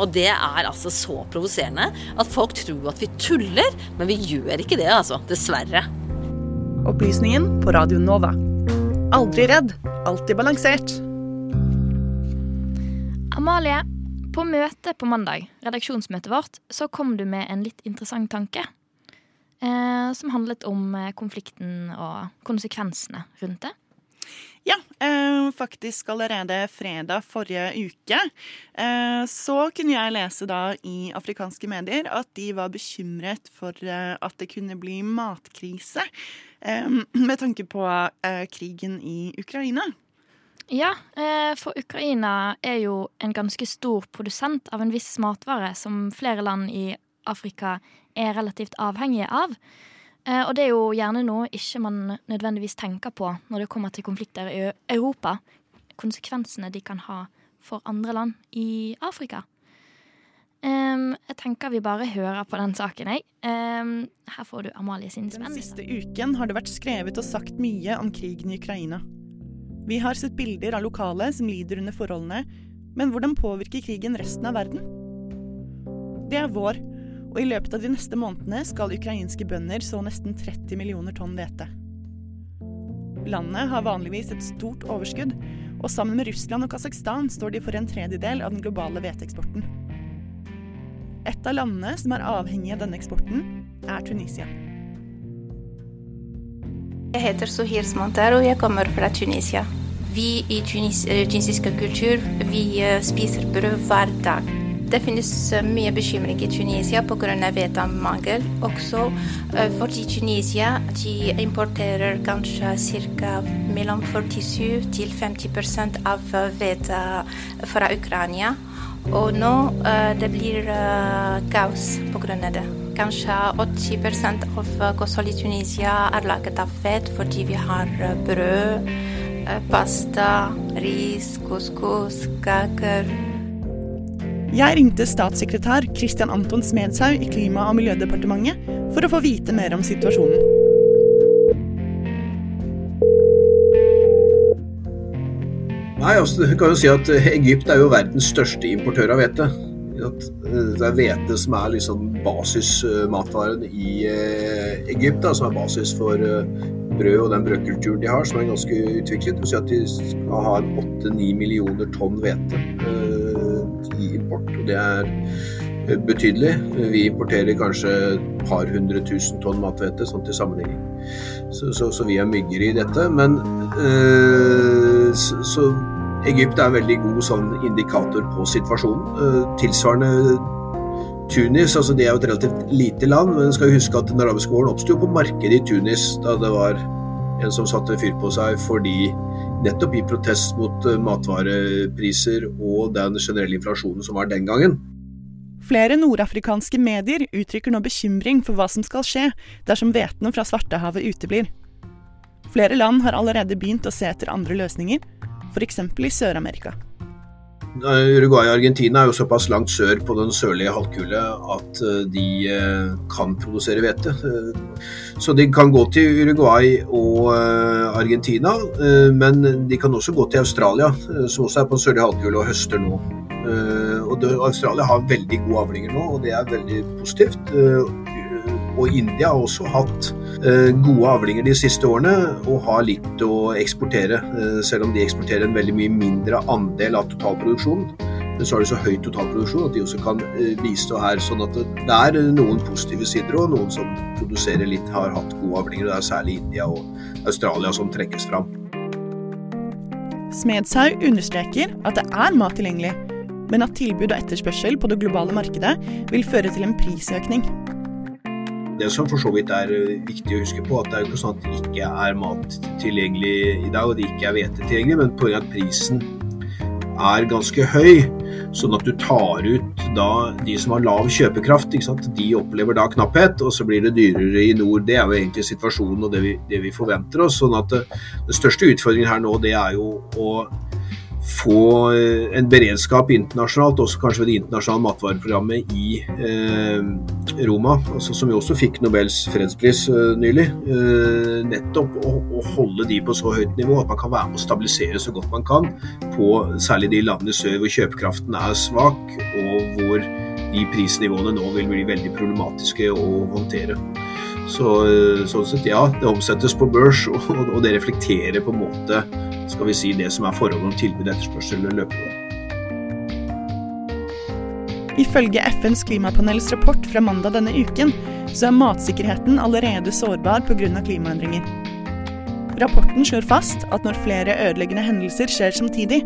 Og det er altså så provoserende at folk tror at vi tuller, men vi gjør ikke det, altså. Dessverre. Opplysningen på Radio Nova. Aldri redd, alltid balansert. Amalie, på møtet på mandag, redaksjonsmøtet vårt, så kom du med en litt interessant tanke. Eh, som handlet om eh, konflikten og konsekvensene rundt det. Ja, eh, faktisk allerede fredag forrige uke eh, så kunne jeg lese da i afrikanske medier at de var bekymret for eh, at det kunne bli matkrise med tanke på krigen i Ukraina. Ja, for Ukraina er jo en ganske stor produsent av en viss matvare som flere land i Afrika er relativt avhengige av. Eh, og det er jo gjerne noe ikke man nødvendigvis tenker på når det kommer til konflikter i Europa. Konsekvensene de kan ha for andre land i Afrika. Um, jeg tenker vi bare hører på den saken, jeg. Um, her får du Amalie sin Den siste uken har det vært skrevet og sagt mye om krigen i Ukraina. Vi har sett bilder av lokale som lider under forholdene, men hvordan påvirker krigen resten av verden? Det er vår, og i løpet av de neste månedene skal ukrainske bønder så nesten 30 millioner tonn hvete. Landet har vanligvis et stort overskudd, og sammen med Russland og Kasakhstan står de for en tredjedel av den globale hveteeksporten. Et av landene som er avhengig av denne eksporten, er Tunisia. Jeg heter Sohir Smantar og jeg kommer fra Tunisia. Vi i tunis, tunisisk kultur vi eh, spiser brød hver dag. Det finnes eh, mye bekymring i Tunisia pga. hvetemangel. Også eh, fordi Tunisia de importerer kanskje ca. mellom 47 til 50% av hvete fra Ukraina. Og nå eh, det blir eh, kaos pga. det. Kanskje 80% av kostholdet i Tunisia er laget av fett fordi vi har eh, brød, eh, pasta, ris, couscous, kaker. Jeg ringte statssekretær Christian Anton Smedshaug i Klima- og miljødepartementet for å få vite mer om situasjonen. Nei, altså, du kan jo si at eh, Egypt er jo verdens største importør av hvete. Eh, Det er hvete som er liksom basismatvaren i eh, Egypt, da, som er basis for brød og den brødkulturen de har, som er ganske utviklet. Du sier at de skal ha 8-9 millioner tonn hvete i import, og det er eh, betydelig. Vi importerer kanskje et par hundre tusen tonn mathvete, sånn til sammenligning. Så, så, så vi er mygger i dette. Men øh, så, så Egypt er en veldig god sånn indikator på situasjonen. Eh, tilsvarende Tunis, altså det er jo et relativt lite land, men skal huske at den arabiske våren oppsto på markedet i Tunis da det var en som satte fyr på seg fordi nettopp i protest mot eh, matvarepriser og den generelle inflasjonen som var den gangen. Flere nordafrikanske medier uttrykker nå bekymring for hva som skal skje dersom hvetene fra Svartehavet uteblir. Flere land har allerede begynt å se etter andre løsninger, f.eks. i Sør-Amerika. Eh, Uruguay og Argentina er jo såpass langt sør på den sørlige halvkule at eh, de eh, kan produsere hvete. Så de kan gå til Uruguay og Argentina, men de kan også gå til Australia, som også er på den sørlige halvkule og høster nå. Og Australia har veldig gode avlinger nå, og det er veldig positivt. Og India har også hatt eh, gode avlinger de siste årene og har litt å eksportere, eh, selv om de eksporterer en veldig mye mindre andel av totalproduksjonen. Men så har de så høy totalproduksjon at de også kan eh, bistå her. sånn at det er noen positive sider og noen som produserer litt, har hatt gode avlinger. Det er særlig India og Australia som trekkes fram. Smedshaug understreker at det er mat tilgjengelig, men at tilbud og etterspørsel på det globale markedet vil føre til en prisøkning. Det som for så vidt er eh, viktig å huske på, at det er ikke sånn at det ikke er mat tilgjengelig i dag, og det ikke er hvete tilgjengelig, men pga. at prisen er ganske høy, sånn at du tar ut da de som har lav kjøpekraft, de opplever da knapphet, og så blir det dyrere i nord. Det er jo egentlig situasjonen og det vi, det vi forventer oss. sånn at det, Den største utfordringen her nå, det er jo å få eh, en beredskap internasjonalt, også kanskje ved det internasjonale matvareprogrammet i eh, Roma, altså, som jo også fikk Nobels fredspris eh, nylig. Eh, nettopp å, å, holde de på så høyt nivå at man kan være med å stabilisere så godt man kan på særlig de landene sør hvor kjøpekraften er svak, og hvor de prisnivåene nå vil bli veldig problematiske å håndtere. Så, eh, sånn sett, ja, det omsettes på børs, og, og det reflekterer på en måte skal vi si, det som er forholdet om tilbud og etterspørsel løpende. Ifølge FNs klimapanels rapport fra mandag denne uken, så er matsikkerheten allerede sårbar pga. klimaendringer. Rapporten slår fast at når flere ødeleggende hendelser skjer samtidig,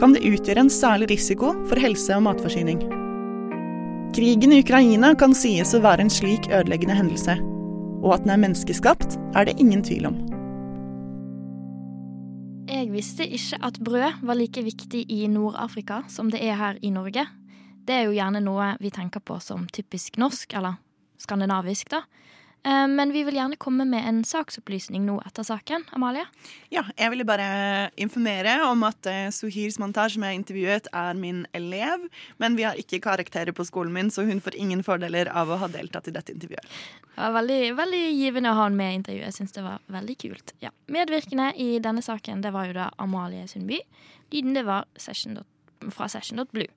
kan det utgjøre en særlig risiko for helse og matforsyning. Krigen i Ukraina kan sies å være en slik ødeleggende hendelse. Og at den er menneskeskapt, er det ingen tvil om. Jeg visste ikke at brød var like viktig i Nord-Afrika som det er her i Norge. Det er jo gjerne noe vi tenker på som typisk norsk, eller skandinavisk, da. Eh, men vi vil gjerne komme med en saksopplysning nå etter saken. Amalie? Ja, jeg ville bare informere om at uh, Suhir Smantar, som jeg intervjuet, er min elev. Men vi har ikke karakterer på skolen min, så hun får ingen fordeler av å ha deltatt i dette intervjuet. Det var veldig, veldig givende å ha henne med i intervjuet. Jeg syns det var veldig kult. Ja. Medvirkende i denne saken det var jo da Amalie Sundby. Lyden det var session, fra Session.blue.